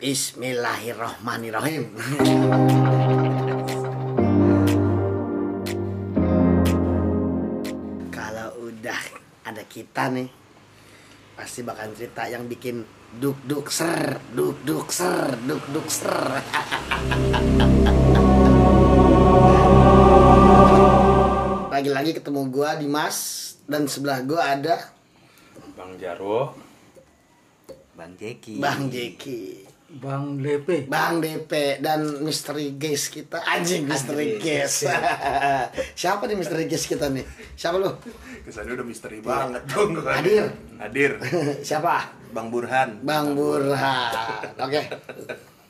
Bismillahirrahmanirrahim. Kalau udah ada kita nih, pasti bakal cerita yang bikin duk duk ser, duk duk ser, duk duk ser. Lagi-lagi ketemu gua Dimas dan sebelah gua ada Bang Jarwo Bang Jeki. Bang Jeki. Bang Lepe. Bang DP dan misteri guest kita anjing misteri guest. Siapa nih misteri guest kita nih? Siapa lu? Kesannya udah misteri banget dong Hadir. Hadir Siapa? Bang Burhan. Bang Burhan. Oke.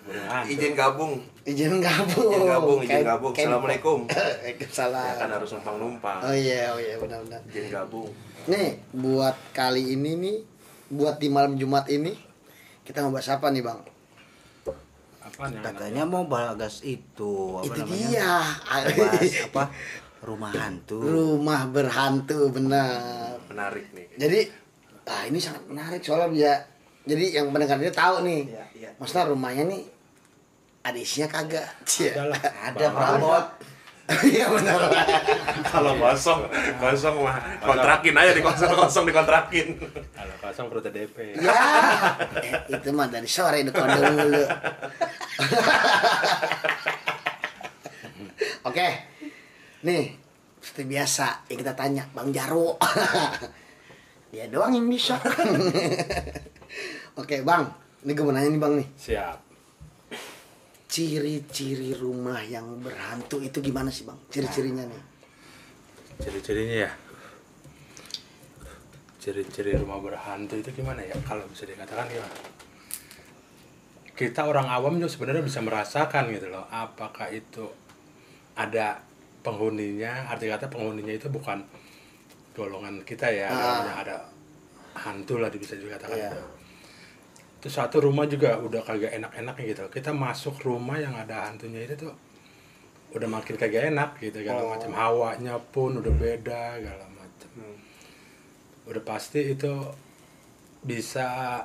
Burhan. Izin gabung. Izin gabung. Izin gabung, izin gabung. kayak- Assalamualaikum. Waalaikumsalam. Ya kan harus numpang-numpang Oh iya, oh iya benar-benar. Izin gabung. Nih, buat kali ini nih, buat di malam Jumat ini kita mau bahas apa nih, Bang? Apa nih Katanya mau bagas itu apa Itu namanya? dia. Bahas apa? Rumah hantu. Rumah berhantu benar. Menarik nih Jadi ah ini sangat menarik soalnya dia jadi yang pendengar ini tahu nih. Iya, iya. Maksudnya rumahnya nih ada isinya kagak. Ada lah Ada perabot. Iya benar. Kalau kosong Kosong mah Kontrakin aja di kosong Kosong dikontrakin Kalau kosong perut DP ya, eh, itu mah dari sore itu kode dulu. Oke, nih seperti biasa yang kita tanya Bang Jarwo. Dia doang yang bisa. Oke Bang, ini gue mau nanya nih Bang nih. Siap Ciri-ciri rumah yang berhantu itu gimana sih Bang? Ciri-cirinya nih. Ciri-cirinya ya Ciri-ciri rumah berhantu itu gimana ya Kalau bisa dikatakan gimana Kita orang awam juga sebenarnya bisa merasakan gitu loh Apakah itu ada penghuninya Arti kata penghuninya itu bukan golongan kita ya Ah. ada hantu lah bisa dikatakan Iya. gitu. Itu satu rumah juga udah kagak enak-enaknya gitu kita masuk rumah yang ada hantunya itu tuh udah makin kagak enak gitu segala Oh. macam hawanya pun udah beda segala macam udah pasti itu bisa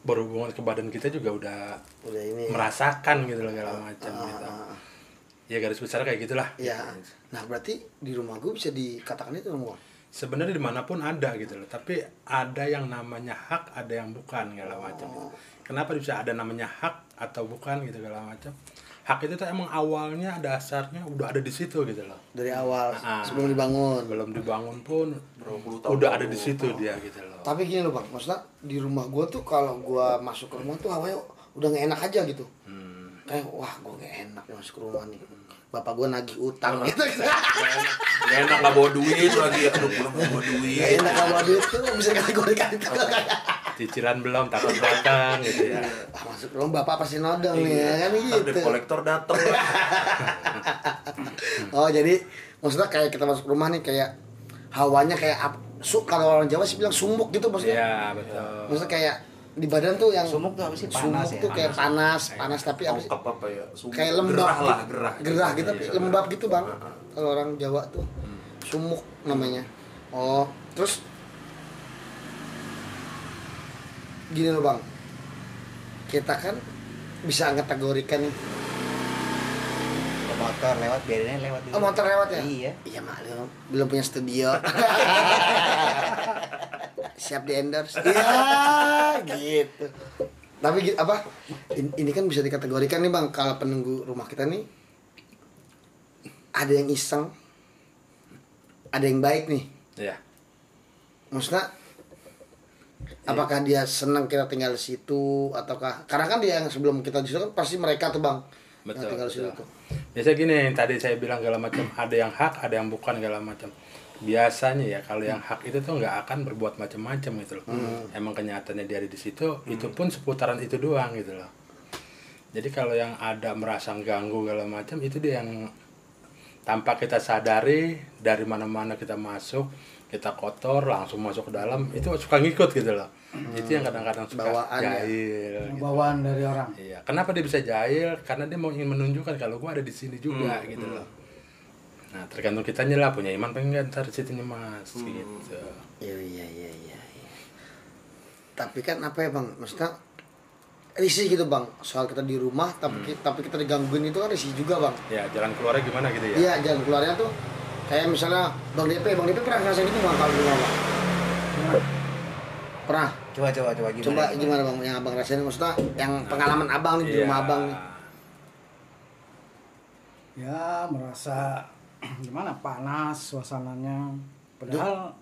berhubungan ke badan kita juga udah Udah ini. merasakan gitu loh segala macam Ah, gitu ah, ah. ya garis besar kayak gitulah Ya, nah berarti di rumah gue bisa dikatakan itu Bang? Sebenarnya di mana pun ada gitu loh tapi ada yang namanya hak ada yang bukan segala macam gitu. kenapa bisa ada namanya hak atau bukan gitu segala macam hak itu tuh emang awalnya dasarnya udah ada di situ gitu loh Dari awal Ah. sebelum dibangun. belum dibangun pun tahun udah ada di situ dia gitu loh Tapi gini loh bang, maksudnya di rumah gue tuh kalau gue masuk ke rumah tuh hawanya udah gak enak aja gitu. Hmm. Kayak wah gue gak enak masuk ke rumah nih. Bapak gue nagih utang gitu. Gak enak gak bawa duit lagi. Aduh pulang gak bawa duit. Gak enak kalau duit tuh bisa kategorikan itu. cicilan belum takut datang gitu ya Ah, masuk rumah bapak pasti nodong nih ya kan gitu. kolektor dateng. Oh jadi maksudnya kayak kita masuk rumah nih kayak hawanya kayak su kalau orang Jawa sih bilang sumuk gitu maksudnya. iya betul Maksudnya kayak di badan tuh yang Sumuk tuh apa sih? Panas sumuk ya? tuh kayak panas, panas tapi apa sih? Tongkap apa ya? Kayak lembab Gerah lah, gitu. gerah. gerah gitu tapi Iya, lembab gerah. gitu bang kalau orang Jawa tuh sumuk namanya oh terus gini loh bang kita kan bisa kategorikan nih Motor lewat biarinnya lewat dulu. oh motor lewat ya Iya. iya maklum belum punya studio siap di endorse. Iya gitu. Tapi apa? In- ini kan bisa dikategorikan nih bang kalau penunggu rumah kita nih ada yang iseng ada yang baik nih. Ya maksudnya apakah dia senang kita tinggal di situ ataukah karena kan dia yang sebelum kita di situ kan pasti mereka tuh bang yang betul, tinggal di situ betul. tuh. Biasa gini yang tadi saya bilang segala macam ada yang hak ada yang bukan segala macam biasanya ya kalau yang hak itu tuh nggak akan berbuat macam-macam gitu loh emang kenyataannya dia ada di situ itu pun seputaran itu doang gitu loh jadi kalau yang ada merasa ganggu segala macam itu dia yang tanpa kita sadari dari mana-mana kita masuk kita kotor langsung masuk ke dalam itu suka ngikut gitu loh itu yang kadang-kadang suka Bawaan ya. jahil gitu. Bawaan dari orang. Iya, kenapa dia bisa jahil? Karena dia mau ingin menunjukkan kalau gua ada di sini juga Hmm, gitu loh. Nah, tergantung kitanya lah punya iman pengen nggak ntar nih Mas Hmm. gitu. Iya iya iya iya. iya. Tapi kan apa ya bang, maksudnya risih gitu bang soal kita di rumah tapi ki- tapi kita digangguin itu kan risih juga bang ya jalan keluarnya gimana gitu ya iya jalan keluarnya tuh kayak misalnya bang DP bang DP pernah ngerasain gitu bang kalau di rumah bang pernah Coba coba coba gimana? coba gimana bang yang abang rasain maksudnya yang pengalaman abang nih di Iya. rumah abang nih Ya merasa gimana panas suasananya. Padahal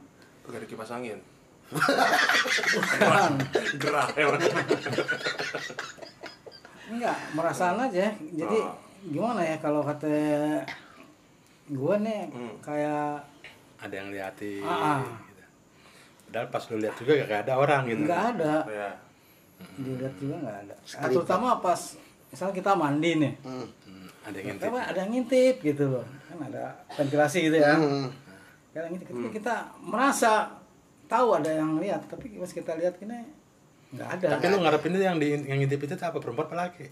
Gak ada kipas angin. bukan. Gerah emang. Enggak, merasaan aja. Jadi Oh. gimana ya kalau kata gue nih Hmm. kayak ada yang liatin Ah, ah. gitu. padahal pas lu lihat juga gak ada orang gitu nggak ada. Ya. Dilihat juga nggak ada. Nah, Sekali. terutama pas misalnya kita mandi nih. Hmm. Hmm, ada yang ngintip Apa ada yang ngintip gitu loh. Kan ada ventilasi gitu ya. Hmm. Kadang gitu ketika kita merasa tahu ada yang lihat, tapi pas kita lihat ini nggak ada. tapi lu ngarepin itu yang di yang ngintip itu apa perempuan apa laki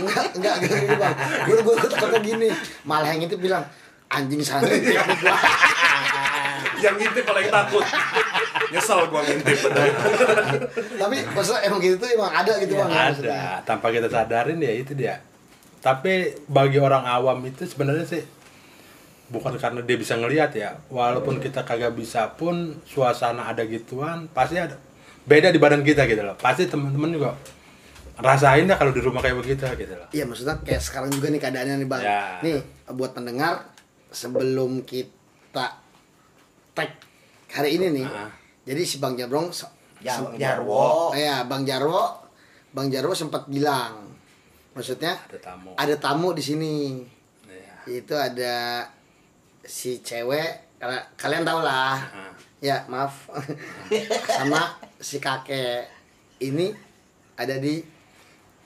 enggak enggak enggak gini bang gue gue gue takutnya gini malah yang itu bilang anjing sana Yang ngintip paling takut. Nyesel gua ngintip. tapi maksudnya emang gitu tuh emang ada gitu bang maksudnya. ada tanpa kita sadarin ya itu dia tapi bagi orang awam itu sebenarnya sih bukan karena dia bisa ngelihat ya walaupun kita kagak bisa pun suasana ada gituan pasti ada beda di badan kita gitu loh pasti teman-teman juga rasain dah kalau di rumah kayak begitu gitu loh Iya maksudnya kayak sekarang juga nih keadaannya nih bang. Ya. Nih buat pendengar sebelum kita tag hari ini nih. Ah. Jadi si Bang Jarwo, se- Jarwo. Oh ya Bang Jarwo, Bang Jarwo sempat bilang, maksudnya ada tamu ada tamu di sini. Iya. Itu ada si cewek, kal- kalian tau lah. Ah. Ya maaf, sama si kakek ini ada di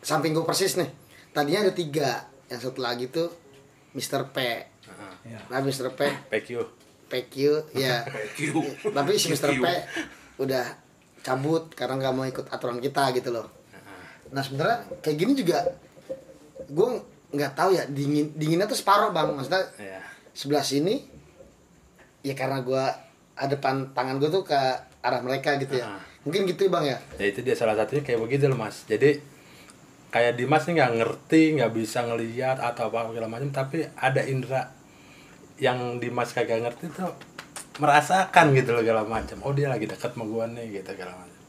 samping gue persis nih. Tadinya ada tiga, yang satu lagi tuh Mr. P. Ya. Nah Mr. P, PQ PQ, ya. Q. Tapi si Mr. P udah cabut karena nggak mau ikut aturan kita gitu loh. Nah sebenarnya kayak gini juga gue nggak tahu ya dingin dinginnya tuh separuh bang. Maksudnya ya sebelah sini ya karena gue ada pan, tangan gue tuh ke arah mereka gitu ya. Ah. mungkin gitu ya bang ya? Ya itu dia salah satunya kayak begitu loh mas. Jadi kayak Dimas nih nggak ngerti nggak bisa ngelihat atau apa segala macam tapi ada indera yang Dimas kagak ngerti tuh merasakan gitu loh segala macam. Oh dia lagi dekat sama gua nih gitu segala macam.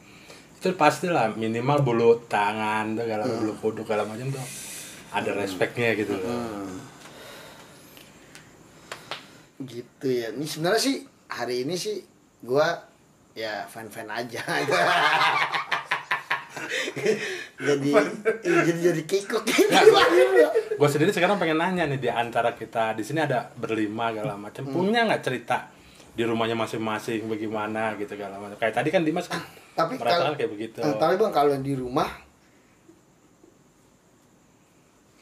Itu pastilah minimal bulu tangan tuh segala bulu kuduk segala macam tuh ada respeknya gitu loh. Gitu ya. Ini sebenarnya sih hari ini sih gue ya fan fan aja. Jadi jadi jadi kikuk. Gue sendiri sekarang pengen nanya nih di antara kita di sini ada berlima segala macam punya nggak cerita di rumahnya masing-masing bagaimana gitu segala macam? Kayak tadi kan Dimas kan tapi kalau kayak begitu. Tapi bang kalau di rumah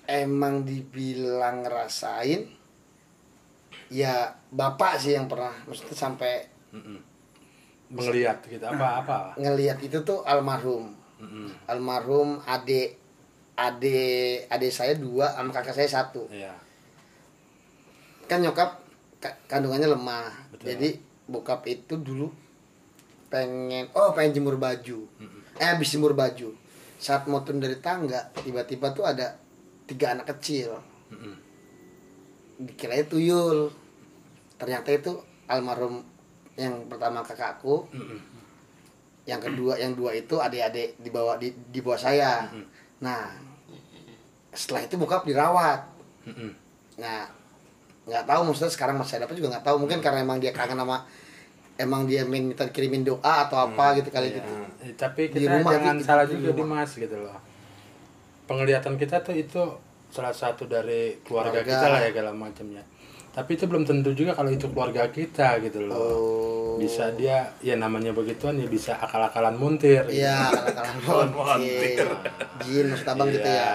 emang dibilang ngerasain ya bapak sih yang pernah maksudnya sampai Mm-mm. melihat gitu apa apa ngelihat itu tuh almarhum Mm-mm. almarhum adik adik adik saya dua sama kakak saya satu Iya. kan nyokap ka- kandungannya lemah Betul. jadi bokap itu dulu pengen oh pengen jemur baju eh habis jemur baju saat mau turun dari tangga tiba-tiba tuh ada tiga anak kecil Mm-mm. dikira tuyul ternyata itu almarhum yang pertama kakakku yang kedua yang dua itu adik-adik di bawah di, di bawah saya nah setelah itu bokap dirawat Mm-mm. Nah, nggak tahu maksudnya sekarang masih ada apa juga nggak tahu mungkin karena emang dia kangen sama emang dia minta kirimin doa atau apa gitu kali Iya. gitu. Tapi Di kita rumah jangan gitu, salah di juga di rumah. mas gitu loh penglihatan kita tuh itu salah satu dari keluarga, Keluarga. kita lah ya segala macamnya tapi itu belum tentu juga kalau itu keluarga kita gitu loh Oh. bisa dia ya namanya begituan ya bisa akal-akalan muntir Iya, kalau Montir. Jin maksud abang gitu Iya. ya.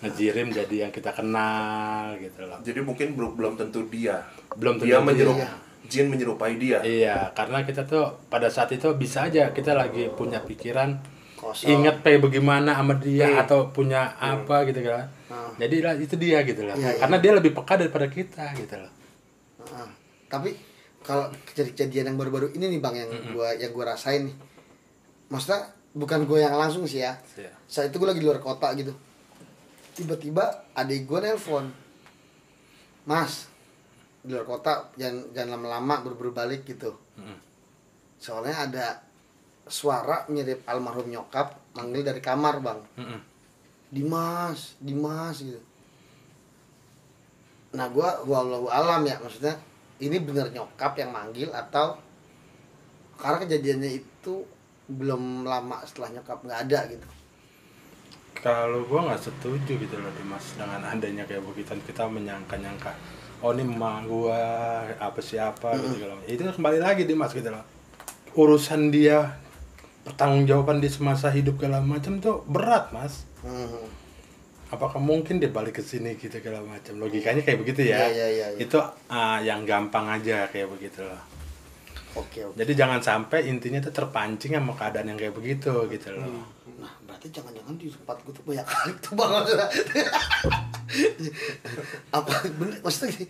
ngejirim jadi yang kita kenal gitu loh Jadi mungkin belum belum tentu dia. belum tentu Dia menyerup dia. jin menyerupai dia. Iya, karena kita tuh pada saat itu bisa aja kita lagi punya pikiran Kosong. ingat kayak bagaimana sama dia Hmm. atau punya apa gitu kan. Hmm. Jadi lah itu dia gitu loh. Iya, iya. Karena dia lebih peka daripada kita gitu loh. Heeh. Tapi kalau kejadian yang baru-baru ini nih Bang yang gua yang gua rasain nih. Maksudnya bukan gue yang langsung sih ya Iya. saat itu gue lagi di luar kota gitu tiba-tiba adik gue nelpon mas di luar kota jangan jangan lama-lama berburu balik gitu Mm-mm. soalnya ada suara mirip almarhum nyokap manggil dari kamar bang. Mm-mm. Dimas Dimas gitu. Nah gua wallahu alam ya maksudnya ini bener nyokap yang manggil atau karena kejadiannya itu belum lama setelah nyokap nggak ada gitu. Kalau gua nggak setuju gitu loh Dimas dengan adanya kayak begitu. Kita menyangka-nyangka oh ini emak gua apa siapa gitu kalau itu kembali lagi Dimas gitu loh. Urusan dia pertanggungjawaban di semasa hidup segala macam tuh berat mas. Hmm. apakah mungkin dia balik ke sini gitu segala macam? Logikanya kayak begitu ya. Iya, iya, iya, iya. itu ah, yang gampang aja kayak begitu loh oke oke. Jadi jangan sampai intinya tuh terpancing sama keadaan yang kayak begitu gitu loh. Nah berarti jangan-jangan di tempat gue tuh banyak kali tuh bang. Apa bener maksudnya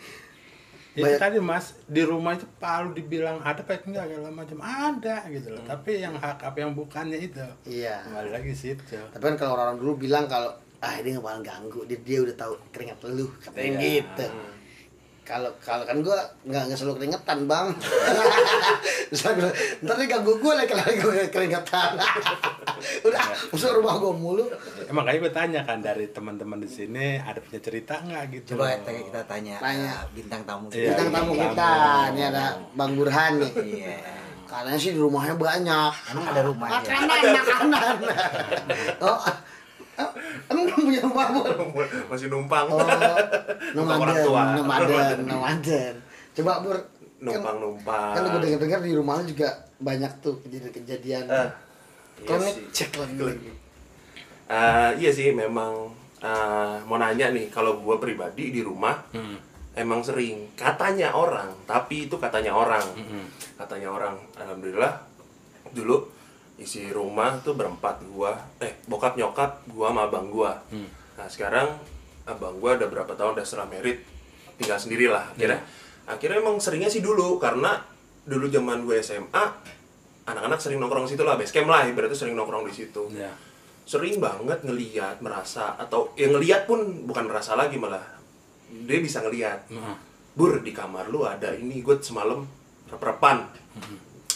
itu banyak tadi mas di rumah itu palu dibilang ada apa enggak segala macam. Ada gitu loh. Tapi yang hak apa yang bukannya itu iya. kembali lagi situ. Tapi kan kalau orang dulu bilang kalau ah ini nggak bakal ganggu. Dia, dia udah tahu keringat lu katanya Iya. gitu kalau kalau kan gua nggak nggak selalu keringetan bang gua, ntar dia ganggu gue lagi kalau gue keringetan udah masuk rumah gua mulu emang kayak gue tanya kan dari teman-teman di sini ada punya cerita nggak gitu Coba loh. kita kita tanya, Tanya. uh, bintang tamu Iya, bintang tamu iya. kita ini ada bang Burhan nih Iya. Katanya sih di rumahnya banyak. Emang ada rumah ya? Makanan, makanan. oh, eh, emang belum punya rumah bu? Masih numpang. Oh, Numpang orang nomaden, tua. nomaden, nomaden. Coba bur, kan, Numpang-numpang. kan gue dengar-dengar di rumah lu juga banyak tuh kejadian-kejadian. Kau iya ngecek sih. lagi. Eh, iya sih memang eh, mau nanya nih kalau gue pribadi di rumah Hmm. emang sering katanya orang tapi itu katanya orang Hmm. katanya orang alhamdulillah dulu isi rumah tuh berempat gua eh bokap nyokap gua sama abang gua. Hmm. nah sekarang abang gua udah berapa tahun udah setelah merit tinggal sendiri lah akhirnya. Akhirnya emang seringnya sih dulu karena dulu zaman gue SMA anak-anak sering nongkrong situ lah base camp lah ibaratnya sering nongkrong di situ. Ya sering banget ngeliat merasa atau yang ngeliat pun bukan merasa lagi malah dia bisa ngeliat. Heeh. bur di kamar lu ada ini gue semalam rep-repan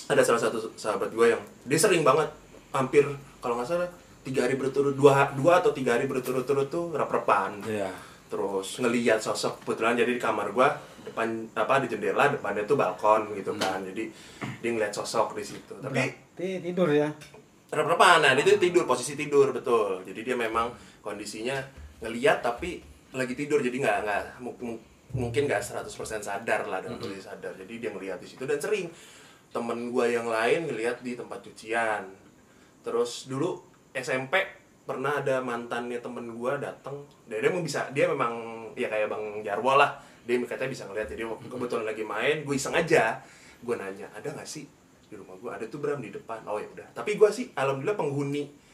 ada salah satu sahabat gue yang dia sering banget hampir kalau nggak salah tiga hari berturut dua dua atau tiga hari berturut-turut tuh rep-repan. Iya. terus ngeliat sosok kebetulan jadi di kamar gua depan apa di jendela depannya tuh balkon gitu kan. Jadi dia ngeliat sosok di situ. Tapi Ti- tidur ya? Rep-repan. Nah dia tuh tidur posisi tidur betul. Jadi dia memang kondisinya ngeliat tapi lagi tidur. Jadi nggak nggak mu- mu- mungkin nggak 100% sadar lah dalam posisi sadar. Jadi dia ngeliat di situ dan sering temen gua yang lain ngeliat di tempat cucian. Terus dulu SMP pernah ada mantannya temen gua datang dia, dia bisa dia memang ya kayak bang Jarwo lah. Dia katanya bisa ngeliat. Jadi waktu kebetulan lagi main gue iseng aja. Gue nanya ada nggak sih di rumah gua? Ada tuh Bram di depan. Oh ya udah. Tapi gua sih alhamdulillah penghuni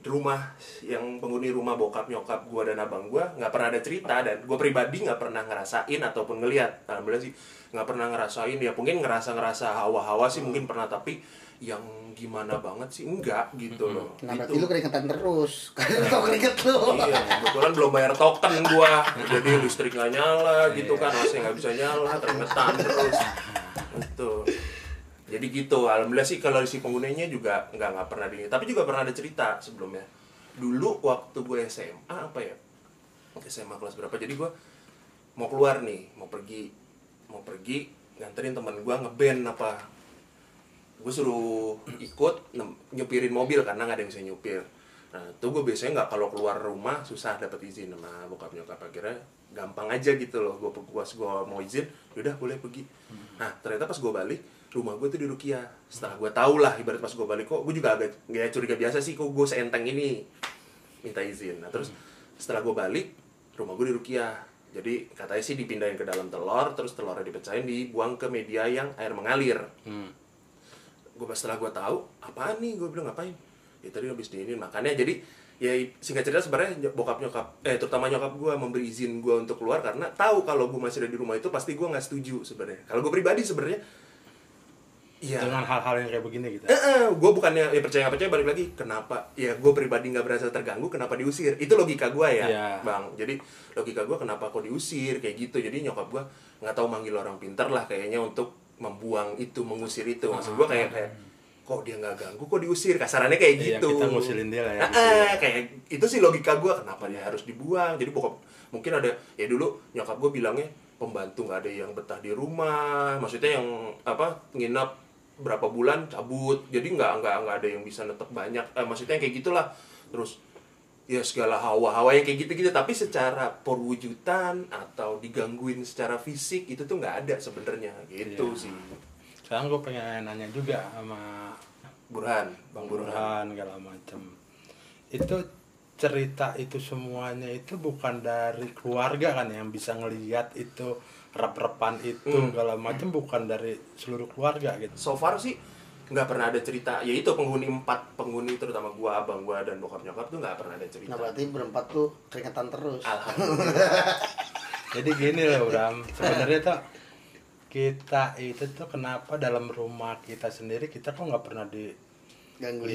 rumah yang penghuni rumah bokap nyokap gua dan abang gua nggak pernah ada cerita dan gua pribadi nggak pernah ngerasain ataupun ngelihat alhamdulillah sih nggak pernah ngerasain ya mungkin ngerasa ngerasa hawa-hawa sih mungkin pernah tapi yang gimana banget sih enggak gitu loh Nah Gitu. berarti lu keringetan terus. Karena tau keringet lu. Iya, kebetulan belum bayar token gua. Jadi listrik nggak nyala gitu kan, AC nggak bisa nyala, keringetan terus. Itu. Jadi gitu, alhamdulillah sih kalau si penggunanya juga nggak nggak pernah di tapi juga pernah ada cerita sebelumnya. Dulu waktu gue SMA apa ya? SMA kelas berapa? Jadi gua mau keluar nih, mau pergi, mau pergi nganterin teman gua ngeband apa gue suruh ikut nyupirin mobil karena nggak ada yang bisa nyupir nah itu gue biasanya nggak kalau keluar rumah susah dapat izin sama bokap nyokap akhirnya gampang aja gitu loh gue gue gue mau izin udah boleh pergi nah ternyata pas gue balik rumah gue tuh di Rukia setelah gue tau lah ibarat pas gue balik kok gue juga agak nggak curiga biasa sih kok gue seenteng ini? Minta izin. Nah terus setelah gue balik rumah gue di Rukia jadi katanya sih dipindahin ke dalam telur terus telurnya dipecahin dibuang ke media yang air mengalir. Hmm. gue pas setelah gue tahu apaan nih? Gue bilang ngapain? Ya tadi habis diinin. Makanya jadi ya singkat cerita sebenarnya ny- bokap nyokap eh terutama nyokap gue memberi izin gue untuk keluar karena tahu kalau gue masih ada di rumah itu pasti gue nggak setuju sebenarnya. Kalau gue pribadi sebenarnya Iya. dengan hal-hal yang kayak begini gitu. Eh, gue bukannya ya percaya nggak percaya balik lagi kenapa? Ya gue pribadi nggak berasa terganggu kenapa diusir? Itu logika gue ya Iya. bang. Jadi logika gue kenapa kok diusir kayak gitu. Jadi nyokap gue nggak tahu manggil orang pintar lah kayaknya untuk membuang itu mengusir itu. Maksud gue kayak kayak kok dia nggak ganggu kok diusir? Kasarannya kayak Iya, gitu. kita ngusilin dia lah ya, Eh, gitu eh, kayak itu sih logika gue kenapa dia harus dibuang? Jadi pokok mungkin ada ya dulu nyokap gue bilangnya pembantu nggak ada yang betah di rumah. Maksudnya yang apa nginap berapa bulan cabut. Jadi nggak nggak nggak ada yang bisa netep banyak. Eh, maksudnya kayak gitulah. Terus ya segala hawa-hawa yang kayak gitu-gitu. Tapi secara perwujudan atau digangguin secara fisik itu tuh nggak ada sebenarnya. Gitu Iya. sih. Sekarang gue pengen nanya juga sama Burhan Bang Burhan. Segala macam itu cerita itu semuanya itu bukan dari keluarga kan yang bisa ngelihat itu rep-repan itu Hmm. segala macam bukan dari seluruh keluarga gitu. So far sih nggak pernah ada cerita. Ya itu penghuni empat penghuni terutama gua abang gua dan bokap nyokap tuh nggak pernah ada cerita. Nah berarti berempat tuh keringetan terus. alhamdulillah. Jadi gini loh Bram. Sebenarnya tuh kita itu tuh kenapa dalam rumah kita sendiri kita kok nggak pernah Gangguin.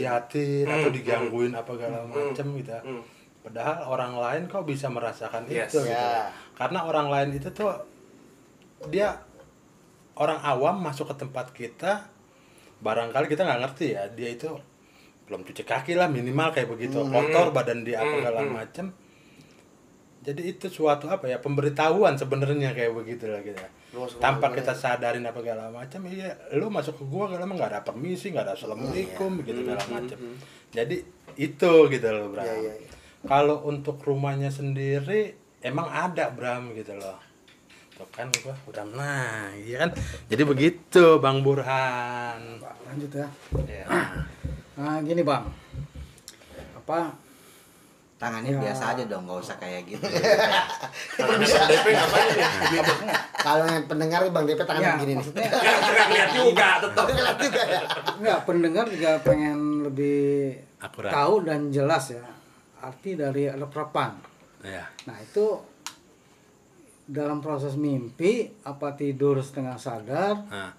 atau Hmm, digangguin apa segala Hmm, macam gitu hmm. padahal orang lain kok bisa merasakan Yes. itu gitu. Ya. karena orang lain itu tuh dia orang awam masuk ke tempat kita barangkali kita nggak ngerti ya dia itu belum cuci kaki lah minimal kayak begitu kotor badan dia apa Hmm, segala hmm. macem jadi itu suatu apa ya pemberitahuan sebenarnya kayak begitu lah gitu ya. Tanpa kita gue. sadarin apa segala macam iya lu masuk ke gua kalau nggak ada permisi nggak ada assalamualaikum gitu segala macam. jadi itu gitu loh Bram. Iya, iya, iya. kalau untuk rumahnya sendiri emang ada Bram gitu loh. Tuh kan gua udah nah iya kan? Jadi begitu Bang Burhan. Lanjut ya. Iya. nah gini bang. Apa Tangannya Ya. biasa aja dong, nggak usah kayak gitu. Tangannya DP ngapain ya Kalau yang pendengar Bang DP tangan ya, begini nih. maksudnya nggak lihat juga tetap Lihat juga ya. Enggak, pendengar juga pengen lebih Akurat. tahu dan jelas ya arti dari rep-repan. ya Nah, itu dalam proses mimpi apa tidur setengah sadar. nah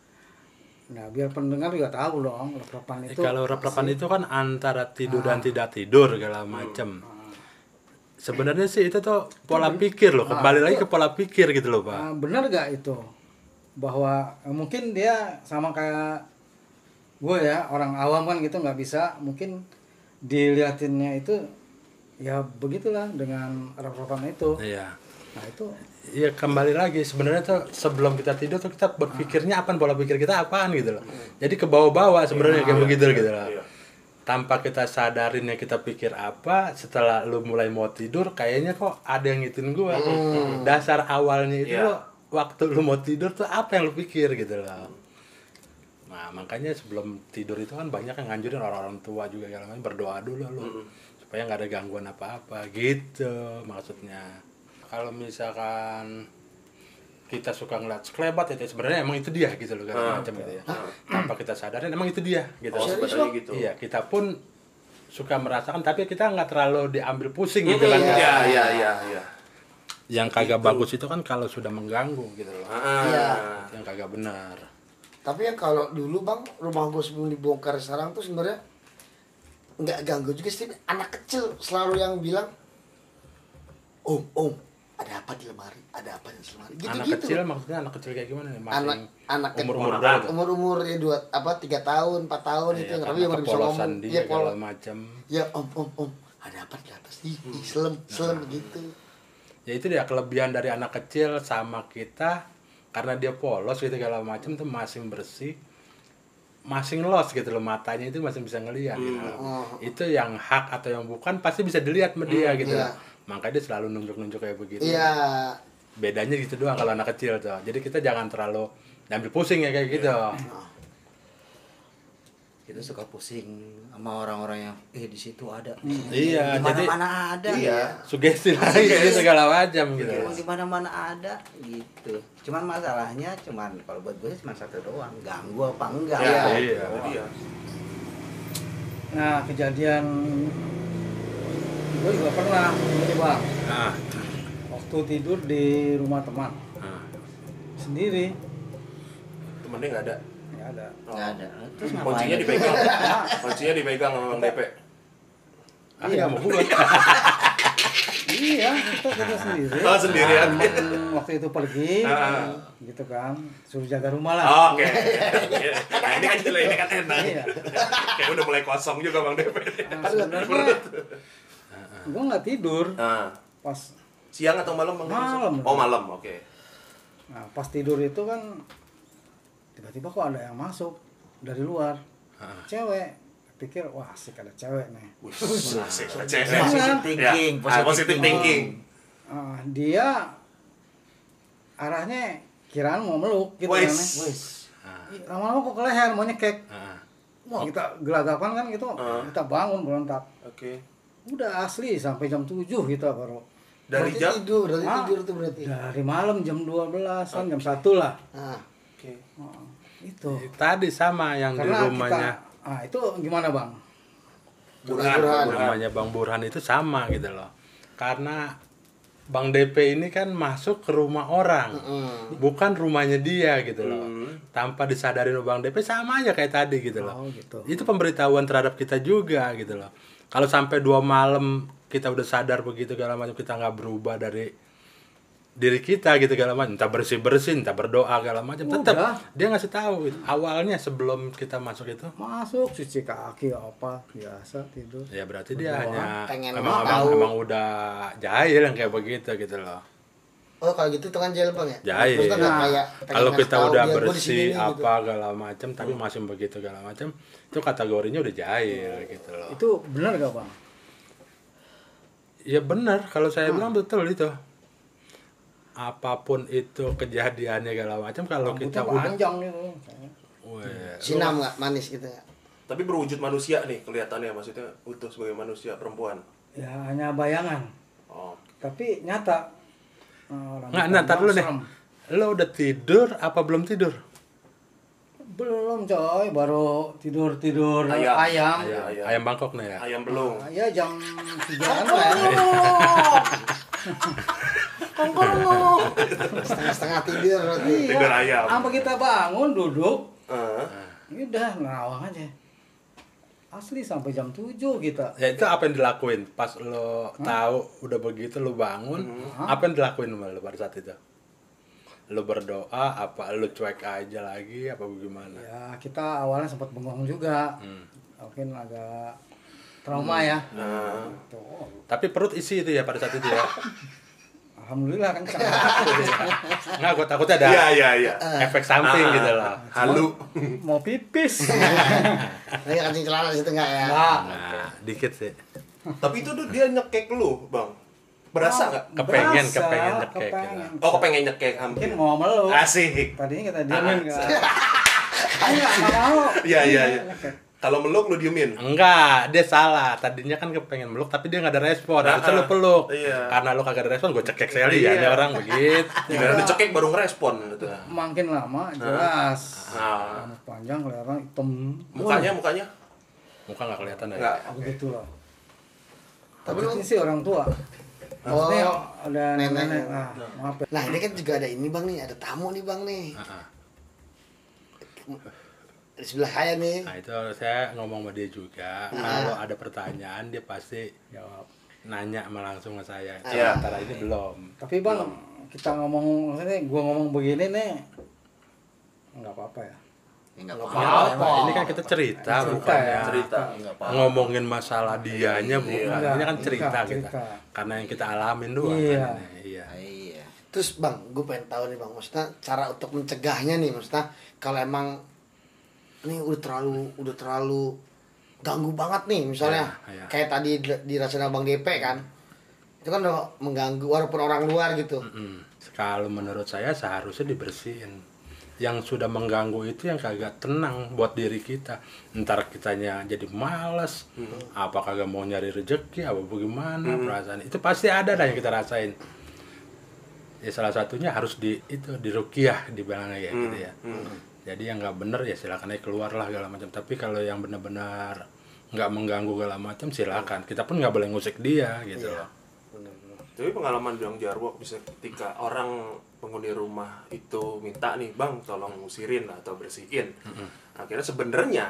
Nah, biar pendengar juga tahu dong rep-repan Eh, itu. kalau rep-repan itu kan antara tidur dan tidak tidur segala macam sebenarnya sih itu tuh pola pikir loh kembali lagi ke pola pikir gitu loh pak. Nah, benar gak itu? Bahwa eh, mungkin dia sama kayak gue ya orang awam kan gitu nggak bisa. Mungkin diliatinnya itu ya begitulah dengan rep-repan itu. iya. Nah, itu Iya kembali lagi. Sebenarnya tuh sebelum kita tidur tuh kita berpikirnya apa pola pikir kita apaan gitu loh. Jadi ke bawah-bawah sebenarnya kayak begitu gitu loh. Iya. Tanpa kita sadarin ya kita pikir apa setelah lu mulai mau tidur kayaknya kok ada yang ngitin gua. Dasar awalnya itu lo, waktu lu mau tidur tuh apa yang lu pikir gitu loh. Nah makanya sebelum tidur itu kan banyak yang nganjurin orang-orang tua juga kalau berdoa dulu lu supaya nggak ada gangguan apa-apa gitu maksudnya. Kalau misalkan kita suka ngeliat sekelebat itu sebenarnya emang itu dia gitu loh segala Ah. macam gitu ya. Tanpa kita sadarin emang itu dia gitu. oh sebenarnya gitu Iya, kita pun suka merasakan tapi kita nggak terlalu diambil pusing gitu kan. iya iya iya iya Yang kagak bagus itu kan kalau sudah mengganggu gitu loh. Ah, Iya. Yang kagak benar. Tapi yang kalau dulu bang rumah gue sebelum dibongkar sekarang tuh sebenarnya nggak ganggu juga sih anak kecil selalu yang bilang om om ada apa di lemari? Ada apa di lemari? Gitu anak gitu kecil maksudnya anak kecil kayak gimana nih? Masih anak anak umur umur berapa umur umur ya dua apa tiga tahun empat tahun itu Iya, yang tapi yang bisa ngomong. dia ya segala pol macam. ya om om om. Ada apa di atas? Ih ih, selem selem gitu. Ya itu dia kelebihan dari anak kecil sama kita karena dia polos gitu segala macam tuh masing bersih masing los gitu loh matanya itu masih bisa ngelihat gitu loh. Oh. itu yang hak atau yang bukan pasti bisa dilihat sama dia gitu iya. loh. makanya dia selalu nunjuk-nunjuk kayak begitu iya bedanya gitu doang kalau anak kecil tuh jadi kita jangan terlalu ambil pusing ya kayak gitu Kita suka pusing sama orang-orang yang eh di situ ada. Iya, di jadi- mana-mana ada. Iya. sugesti lagi gitu, segala macam gitu di mana-mana ada gitu. Cuman masalahnya cuman kalau buat gue cuma satu doang, ganggu apa enggak. Iya, Iya. itu dia. Nah, kejadian gue juga pernah ini bang, nah, waktu tidur di rumah teman nah. sendiri, Temennya nggak ada. Nggak ada Nggak ada. Terus ngapain? Kuncinya dipegang. Kuncinya dipegang sama Bang DP. Ah, iya mau gua. iya kita kita sendiri Oh, sendirian. Emang waktu itu pergi Ah. gitu kan suruh jaga rumah lah Oke. Nah, ini kan jelas ini kan enak. Iya. Kayak udah mulai kosong juga Bang DP. Nah, sebenarnya gue nggak tidur Nah, pas siang atau malam Bang? Malam. Oh, malam. Oke. nah pas tidur itu kan tiba-tiba kok ada yang masuk dari luar. Cewek. Pikir wah asik ada cewek nih. Wih, asik cewek. Positive thinking, Ya, ah, positive thinking. Ah, dia arahnya kiraan mau meluk gitu Wis. kan lama-lama kok ke leher mau nyekek. Ah, Wah, kita gelagapan kan gitu. Ah. kita bangun berontak. Oke. udah asli sampai jam 7 kita baru. Dari Berarti jam tidur, dari Ah. tidur tuh berarti. dari malam jam 12-an jam 1 lah. Nah, Oke. Ah, itu Tadi sama yang di karena rumahnya. kita ah itu gimana bang Burhan. Burhan. Burhan. Rumahnya Bang Burhan itu sama gitu loh. Karena Bang DP ini kan masuk ke rumah orang. mm. Bukan rumahnya dia gitu loh. Hmm. Tanpa disadarin sama Bang DP sama aja kayak tadi gitu loh. oh gitu Itu pemberitahuan terhadap kita juga gitu loh. Kalau sampai dua malam kita udah sadar begitu segala macam kita nggak berubah dari diri kita gitu segala macam entah bersih bersih entah berdoa segala macam tetap dia ngasih tahu gitu. awalnya sebelum kita masuk itu masuk cuci kaki apa biasa tidur ya berarti dia Berdoa. hanya Pengen emang, emang, tahu. emang udah jahil yang kayak begitu gitu loh Oh kalau gitu itu kan jail bang ya? Jahil. Nah, kayak pengen kalau kita udah dia, bersih sini nih, gitu. apa segala macam tapi masih begitu segala macam itu kategorinya udah jahil gitu loh itu benar gak bang ya benar kalau saya Hmm. bilang betul itu apa pun itu kejadiannya segala macam kalau kita udah panjang gitu Weh, Sinam nggak manis gitu ya? Tapi berwujud manusia nih kelihatannya maksudnya utuh sebagai manusia perempuan. ya hanya bayangan Oh. tapi nyata eh, nggak ntar panjang, dulu deh lo udah tidur apa belum tidur belum coy baru tidur tidur Ayam. ayam Ayam. ayam, ayam Bangkok nih ya Ayam belum. ya jam tigaan lah ya. Setengah-setengah tidur berarti. iya. Tidur ayam. apa kita bangun duduk. Eh, udah nerawang aja. Asli sampai jam 7 kita. Ya itu apa yang dilakuin? Pas lo tahu udah begitu lo bangun apa yang dilakuin sama lo pada saat itu? Lo berdoa apa lo cuek aja lagi apa bagaimana ya kita awalnya sempat bengong juga. Hmm. mungkin agak trauma ya nah, Tuh, tapi perut isi itu ya pada saat itu ya alhamdulillah kan nggak gue takutnya ada Iya iya iya. efek samping Ah, gitu loh Halu. mau pipis Lagi kancing celana di situ nggak ya? Nah dikit sih Tapi itu tuh dia nyekek lu, Bang. Berasa nggak? Kepengen, Berasa, kepengen nyekek gitu. kepengen. Oh, kepengen nyekek mungkin hampir. mau meluk Asik. tadinya kita Ah. kan enggak nggak mau Iya iya iya. Kalau meluk lu diemin. Enggak, dia salah. Tadinya kan kepengen meluk, tapi dia nggak ada respon. Nah, Harusnya lu peluk. iya. Karena lu kagak ada respon, gue cekek sekali ya. Iya. Ini orang begitu. Gimana dicekek baru ngerespon gitu. makin lama jelas Nah, rambut panjang kelihatan hitam mukanya mukanya Muka nggak kelihatan ya. enggak. Wah, begitu lah Tapi lu- sih orang tua maksudnya Oh, ada nenek. nenek, nah maaf ya. Nah ini kan juga ada ini bang nih, ada tamu nih bang nih. Ah, ah. Di sebelah saya nih. Nah itu saya ngomong sama dia juga. Kalau ada pertanyaan dia pasti jawab nanya sama langsung ke saya. Iya. Sementara ini belum. tapi bang kita ngomong maksudnya gua ngomong begini nih nggak apa-apa ya Ya, nggak Ya, apa-apa. apa? Ini kan kita cerita, Cerita bukan ya. Cerita. Apa-apa. Ngomongin masalah dianya bukan. Enggak, Ini kan cerita enggak, kita. cerita. Karena yang kita alamin doang Iya. kan ini. Iya. Iya. Terus bang, gue pengen tahu nih bang, maksudnya cara untuk mencegahnya nih, maksudnya kalau emang ini udah terlalu udah terlalu ganggu banget nih, misalnya Iya, iya. kayak tadi di- dirasain bang DP kan, itu kan udah mengganggu walaupun orang luar gitu. Mm. Kalau menurut saya seharusnya dibersihin. Yang sudah mengganggu itu yang kagak tenang buat diri kita. Ntar kitanya jadi malas, apa kagak mau nyari rezeki, apa bagaimana perasaan. Itu pasti ada dah yang kita rasain. Ya salah satunya harus di itu di rukiah dibilangnya kayak gitu ya. Jadi yang nggak bener ya silakan aja keluar lah segala macam. Tapi kalau yang benar-benar nggak mengganggu segala macam silakan. Kita pun nggak boleh ngusik dia gitu loh. Tapi pengalaman Bang Jarwo bisa ketika orang penghuni rumah itu minta nih bang tolong ngusirin atau bersihin akhirnya sebenarnya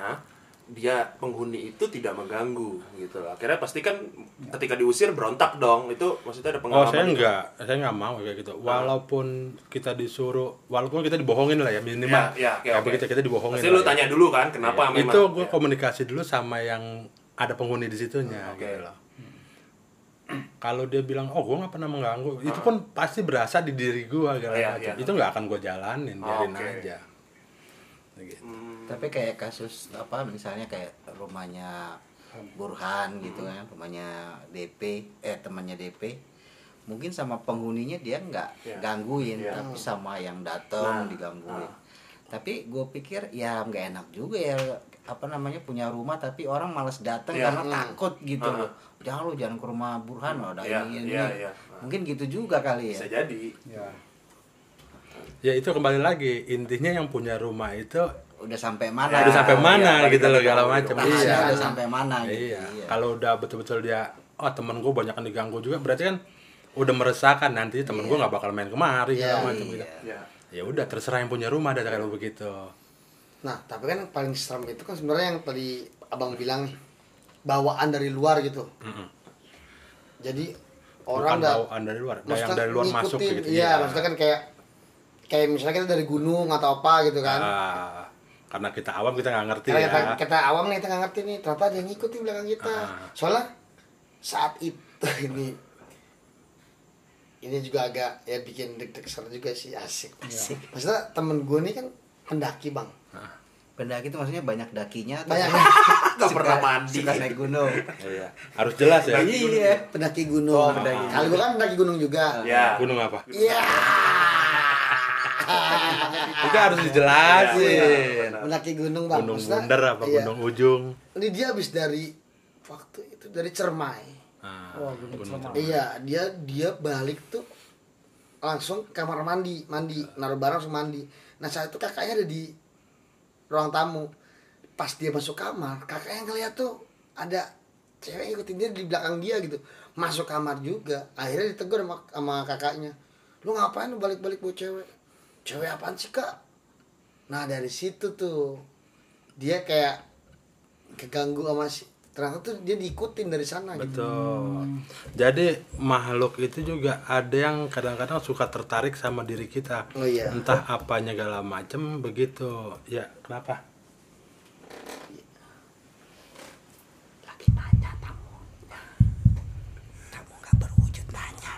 dia penghuni itu tidak mengganggu gitu loh. akhirnya pasti kan ketika diusir berontak dong itu maksudnya ada Oh pengalaman saya itu? enggak, saya nggak mau kayak gitu. Walaupun kita disuruh, walaupun kita dibohongin lah ya minimal. Ya, ya, Ya, oke. begitu kita dibohongin. pasti lu ya. tanya dulu kan kenapa Iya. memang Itu gue Ya. komunikasi dulu sama yang ada penghuni di situnya Oke. gitu loh. Kalau dia bilang, oh gue nggak pernah mengganggu, itu pun pasti berasa di diri gue Iya, macam. iya. Itu nggak akan gue jalanin, biarin Oke. aja. Gitu. Hmm, Tapi kayak kasus apa misalnya kayak rumahnya Burhan gitu kan, rumahnya DP, eh temannya DP. Mungkin sama penghuninya dia nggak Iya. gangguin, Iya. tapi sama yang datang Nah, digangguin. nah. Tapi gue pikir ya nggak enak juga ya apa namanya punya rumah tapi orang malas datang Iya. karena Hmm. takut gitu Ah. loh. Jangan lu jangan ke rumah Burhan loh, ada Iya, ini ini. iya, iya. Mungkin gitu juga kali ya. bisa jadi Ya. Ya itu kembali lagi, intinya yang punya rumah itu Udah sampai Ya, mana? udah sampai mana balik gitu loh segala ke macam. Iya. Udah sampai mana gitu. Iya. Kalau udah betul-betul dia, oh temen gue banyak yang diganggu juga, berarti kan udah meresahkan nanti temen gue nggak bakal main kemari Iya, segala macam gitu. ya Ya udah terserah yang punya rumah ada kalau begitu. Nah, tapi kan yang paling serem itu kan sebenarnya yang tadi abang bilang nih, bawaan dari luar gitu. Mm-mm. Jadi Bukan orang nggak bawaan dari luar, yang dari luar masuk ngikutin, gitu. Iya, maksudnya kan kayak kayak misalnya kita dari gunung atau apa gitu kan. Ah, karena kita awam kita nggak ngerti Karena ya. kita, kita awam nih kita nggak ngerti nih, ternyata ada yang ngikutin belakang kita. Ah. Soalnya saat itu ini ini juga agak ya bikin deg-deg ser juga sih asik. Asik. Maksudnya temen gue nih kan pendaki bang. Pendaki itu maksudnya banyak dakinya atau Banyak. Nggak pernah mandi. suka naik gunung Iya. Harus jelas ya. iya pendaki gunung. Oh, pendaki Kalau gue kan pendaki gunung juga. ya Gunung apa? Iya. Itu harus dijelasin. Pendaki gunung bang. Gunung Maksudnya, Bundar apa iya. Gunung Ujung? Ini dia habis dari waktu itu dari Cermai. Ah, Oh, Gunung Gunung Cermai. Iya, dia dia balik tuh langsung ke kamar mandi, mandi, naruh barang langsung mandi. Nah saat itu kakaknya ada di ruang tamu. Pas dia masuk kamar, kakaknya ngeliat tuh ada cewek yang ikutin dia di belakang dia gitu. Masuk kamar juga. Akhirnya ditegur sama, sama kakaknya. Lu ngapain lu balik-balik buat cewek? Cewek apaan sih kak? Nah dari situ tuh dia kayak keganggu sama si ternyata tuh dia diikutin dari sana gitu. Betul. Jadi makhluk itu juga ada yang kadang-kadang suka tertarik sama diri kita. Oh iya. Entah apanya segala macem begitu. Ya, kenapa? lagi nanya tamu tamu nggak berwujud nanya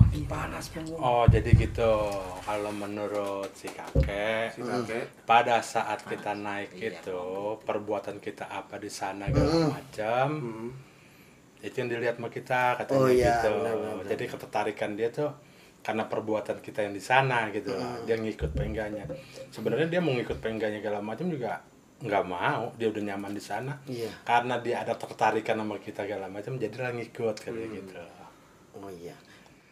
Makin panas punggung. Oh, jadi gitu. Kalau menurut si kakek, si kakek pada saat kita naik Iya. itu, perbuatan kita apa di sana segala macam, Hmm. itu yang dilihat sama kita katanya Oh iya, gitu. benar, benar, benar. Jadi ketertarikan dia tuh karena perbuatan kita yang di sana gitu. Dia ngikut pengganya. Sebenarnya dia mau ngikut pengganya segala macam juga nggak mau. Dia udah nyaman di sana. Iya. Karena dia ada tertarikan sama kita segala macam, jadi lah ngikut kayak gitu. Oh iya.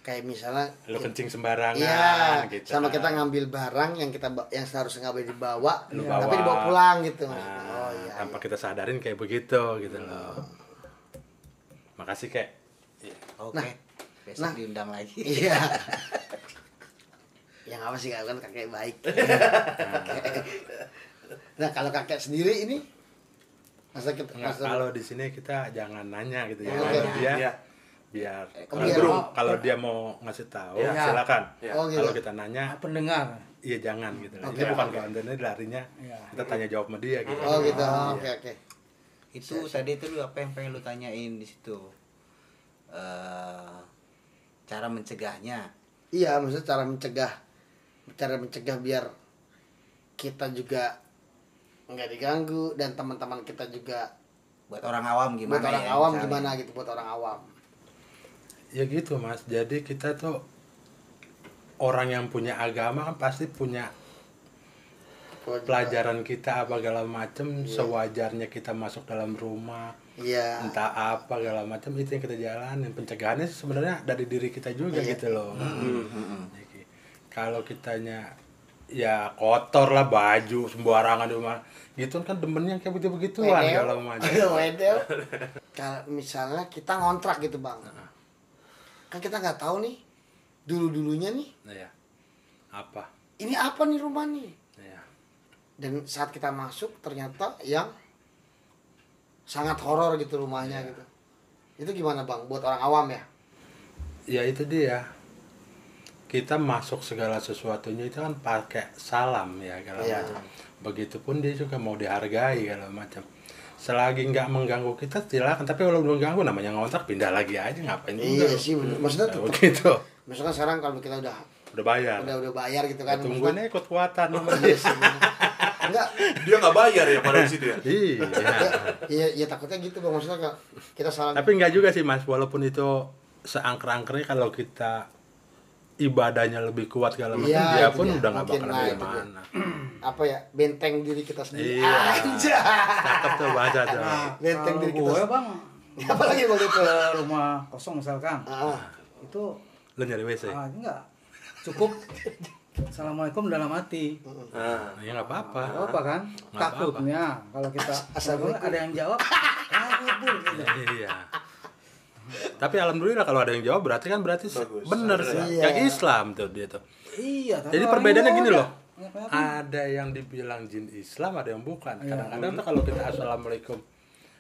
Kayak misalnya Lu kencing sembarangan Iya, gitu. sama kita ngambil barang yang kita yang seharusnya nggak boleh dibawa, Lu tapi bawa. dibawa pulang gitu. Nah, oh iya. tanpa kita sadarin kayak begitu gitu loh. Makasih kek. Iya. oke Nah, besok nah. diundang lagi Iya. yang apa sih kan kakek baik. nah kalau kakek sendiri ini masa kita Nggak, masa kalau di sini kita jangan nanya gitu ya. Kalau nanya. dia Iya. Biar Eh, kalau, biar- kalau dia mau ngasih tahu Iya. silakan. Iya. Oh, gitu. Kalau kita nanya Pendengar. iya jangan gitu. Oke. Ini bukan kontennya larinya. Iya. Kita tanya jawab sama dia gitu. oh gitu. Iya. Oke oke. itu tadi itu lu apa yang pengen lu tanyain di situ Eh, cara mencegahnya Iya, maksudnya cara mencegah cara mencegah biar kita juga nggak diganggu dan teman-teman kita juga buat orang awam gimana buat orang ya, awam misalnya? gimana gitu buat orang awam. Ya gitu mas. Jadi kita tuh orang yang punya agama kan pasti punya pelajaran kita apa segala macem sewajarnya kita masuk dalam rumah Iya. entah apa segala macam itu yang kita jalanin. Pencegahannya sebenarnya dari diri kita juga Iya. gitu loh. Jadi, kalau kitanya ya kotor lah baju sembarangan di rumah. Gitu kan demennya kayak begitu begituan kalau macam. Kalau misalnya kita ngontrak gitu bang, kan kita nggak tahu nih dulu dulunya nih. Ya. apa? Ini apa nih rumah nih? Ya dan saat kita masuk ternyata yang sangat horor gitu rumahnya Iya. gitu. Itu gimana bang? Buat orang awam ya? Ya itu dia. Kita masuk segala sesuatunya itu kan pakai salam ya kalau Iya. macam. Begitupun dia juga mau dihargai kalau macam selagi nggak mengganggu kita silakan. Tapi kalau belum ganggu namanya ngontrak pindah lagi aja ngapain juga. iya sih bener. maksudnya tetap begitu misalkan sekarang kalau kita udah udah bayar. udah udah bayar gitu kan tungguin aja ikut kuatan Iya sih, enggak. Dia nggak bayar ya pada di situ ya. iya. Iya iya takutnya gitu bang. Maksudnya nggak kita salah tapi nggak juga sih mas. Walaupun itu seangker-angkernya kalau kita ibadahnya lebih kuat macam Iya, dia pun dia. udah nggak bakal nah, mana apa ya benteng diri kita sendiri. Iya. Anjay. cakep tuh bahasa tuh. Benteng Kalau diri kita gue bang apa lagi itu? ke rumah kosong misalkan ah, itu lu nyari WC ah, enggak. Cukup. Assalamualaikum dalam hati. Nah, ya nggak apa-apa. Gak apa kan? Nggak takutnya kalau kita Assalamualaikum. ada yang jawab kabur gitu. Iya. Tapi alhamdulillah kalau ada yang jawab berarti kan berarti Bagus. bener sih. Iya. yang Islam tuh dia tuh. Iya tapi jadi perbedaannya gini loh Ada yang dibilang jin Islam ada yang bukan Iya. kadang-kadang tuh kalau kita assalamualaikum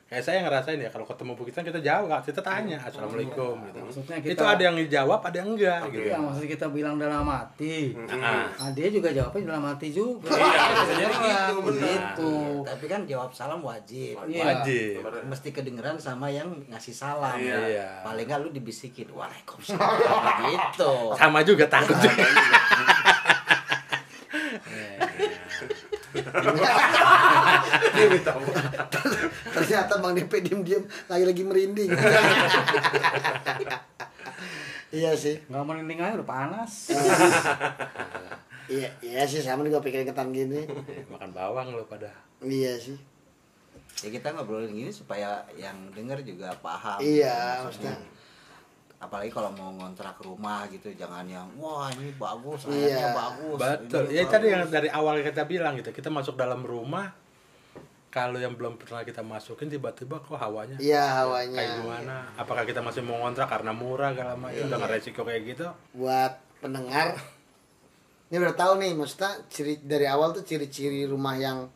kayak saya ngerasain ya kalau ketemu kita kita jawab kita tanya assalamualaikum gitu Maksudnya kita- itu ada yang dijawab ada yang enggak gitu Iya, maksud kita bilang dalam hati. Nah, Nah, dia juga jawabnya dalam hati juga. Iya, gitu, begitu. Tapi kan jawab salam wajib. Iya. wajib Mesti kedengeran sama yang ngasih salam. Iya. Paling nggak lu dibisikin, Waalaikumsalam. gitu. sama juga takut juga dia minta ternyata bang DP diem diem lagi lagi merinding. Iya sih. Nggak merinding aja udah panas. iya iya sih sama juga pikirin ketan gini. Makan bawang lo pada. Iya sih. Ya kita ngobrolin gini supaya yang denger juga paham. iya maksudnya Apalagi kalau mau ngontrak rumah gitu, jangan yang wah ini bagus, Iya. airnya bagus. betul ini ya tadi yang bagus." dari awal kita bilang gitu kita masuk dalam rumah kalau yang belum pernah kita masukin tiba-tiba kok hawanya iya kayak hawanya gimana apakah kita masih mau ngontrak karena murah segala macam dengan resiko kayak gitu buat pendengar ini udah tahu nih maksudnya ciri dari awal tuh ciri-ciri rumah yang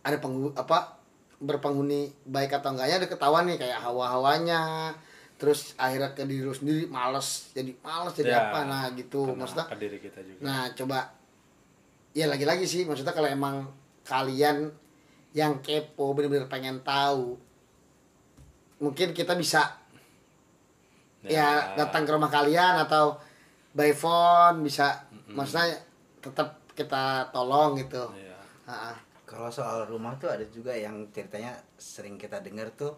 ada penghuni apa berpenghuni baik atau enggaknya ada ketahuan nih kayak hawa-hawanya terus akhirnya ke diri lu sendiri males. Jadi males jadi Ya, apa nah gitu. maksudnya ke diri kita juga. nah coba ya lagi-lagi sih maksudnya kalau emang kalian yang kepo bener-bener pengen tahu mungkin kita bisa ya datang ke rumah kalian atau by phone bisa maksudnya tetap kita tolong gitu. Ah. Kalau soal rumah tuh ada juga yang ceritanya sering kita dengar tuh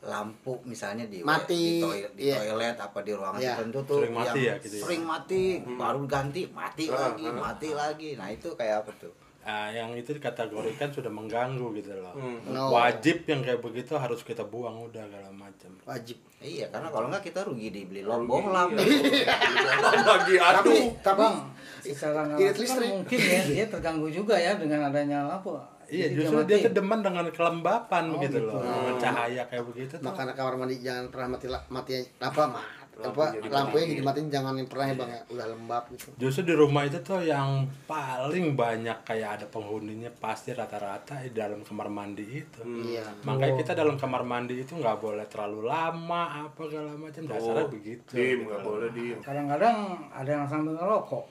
lampu misalnya di Mati, di, toilet, di iya. toilet apa di ruangan Iya. tertentu tuh Sering mati yang ya gitu ya? sering mati baru ganti mati lagi mati lagi. Nah itu kayak apa tuh? Nah, yang itu dikategorikan sudah mengganggu gitu loh. No. wajib yang kayak begitu harus kita buang udah segala macam. Wajib. Iya karena kalau nggak kita rugi dibeli bohlam. lagi tapi aduh. Tapi Bang, secara nggak kan mungkin ya dia terganggu juga ya dengan adanya lampu. Iya, Jadi justru dia tuh demen dengan kelembapan Oh, begitu gitu. loh, dengan cahaya kayak begitu tuh. makanya kamar mandi jangan pernah mati la- mati apa mah apa Lampunya lampunya jadi matiin jangan yang pernah ya bang ya udah lembab gitu Justru di rumah itu tuh yang paling banyak kayak ada penghuninya pasti rata-rata di dalam kamar mandi itu. iya Makanya kita dalam kamar mandi itu nggak boleh terlalu lama apa segala macam dasarnya begitu. Dim, gitu nggak boleh diem. Kadang-kadang ada yang sambil ngerokok.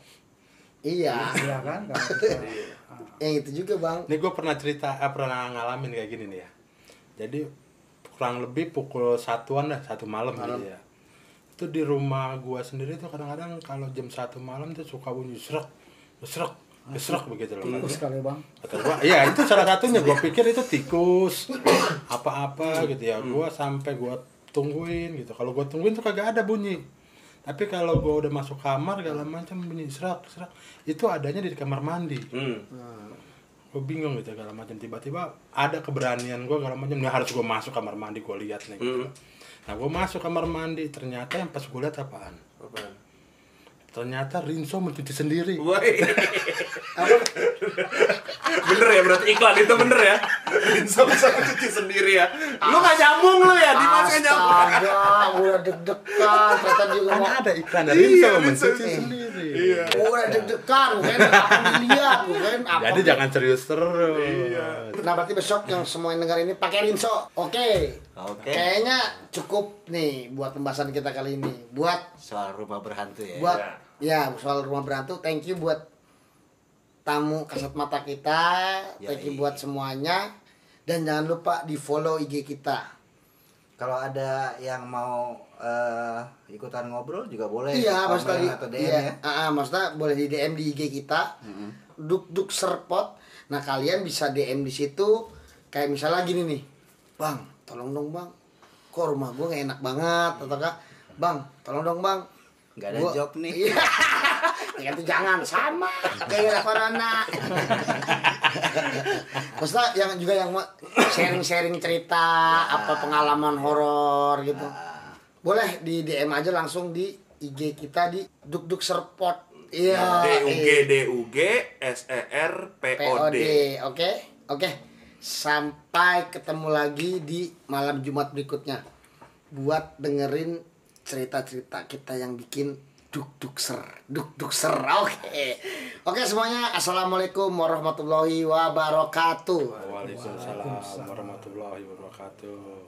iya Iya kan? Yang itu juga bang Ini gue pernah cerita, eh, pernah ngalamin kayak gini nih ya. Jadi kurang lebih pukul satuan dah, satu malam, gitu ya. Itu di rumah gua sendiri tuh kadang-kadang kalau jam satu malam tuh suka bunyi serak, serak, serak begitu loh. bagus sekali bang. Kata gua, iya itu salah satunya. Gua pikir itu tikus, apa-apa gitu ya. Gua sampai gua tungguin gitu. Kalau gua tungguin tuh kagak ada bunyi. Tapi kalau gua udah masuk kamar segala macam bunyi serak, serak. Itu adanya di kamar mandi Hmm. gue bingung gitu segala macam tiba-tiba ada keberanian gue segala macam nah harus gue masuk kamar mandi gue lihat nih gitu. Hmm. nah gue masuk kamar mandi ternyata yang pas gue lihat apaan Apaan? ternyata Rinso mencuci sendiri Woi. bener ya berarti iklan itu bener ya? Rinso bisa cuci sendiri ya. Lu gak nyambung lu ya, Dimas gak nyambung. Astaga, udah deg-degan. Ternyata juga Kan mau ada iklan Iya, dari Rinso Rinso. mencuci Iya. sendiri. Iya. udah deg-degan, kan akan dilihat, kan apa. Jadi jangan serius terus. Nah berarti besok yang semua yang dengar ini pakai Rinso, oke? Oke. Kayaknya cukup nih buat pembahasan kita kali ini. Buat Soal rumah berhantu ya. buat Ya. ya soal rumah berantu. Thank you buat tamu kasat mata kita. Thank you buat semuanya. Dan jangan lupa di follow IG kita. Kalau ada yang mau eh, ikutan ngobrol juga boleh. Iya, maksudnya di, atau DM iya, ya. ah, ah, maksudnya boleh di DM di IG kita. Duk duk serpot. Nah kalian bisa DM di situ. Kayak misalnya gini nih, bang, tolong dong bang. Kok rumah gue gak enak banget, ataukah, bang, tolong dong bang. Nggak ada Gua- job nih. Iya. Ya itu jangan sama kayak ada corona. Maksudnya yang juga yang mau sharing-sharing cerita apa pengalaman horor gitu. Boleh di DM aja langsung di IG kita di Duk Duk Serpot. Iya. D U G eh, D U G S E R P O. D. Oke. Oke. Sampai ketemu lagi di malam Jumat berikutnya. Buat dengerin cerita-cerita kita yang bikin duk duk ser, duk duk ser. Oke. Oke semuanya. Assalamualaikum warahmatullahi wabarakatuh. Waalaikumsalam warahmatullahi wabarakatuh.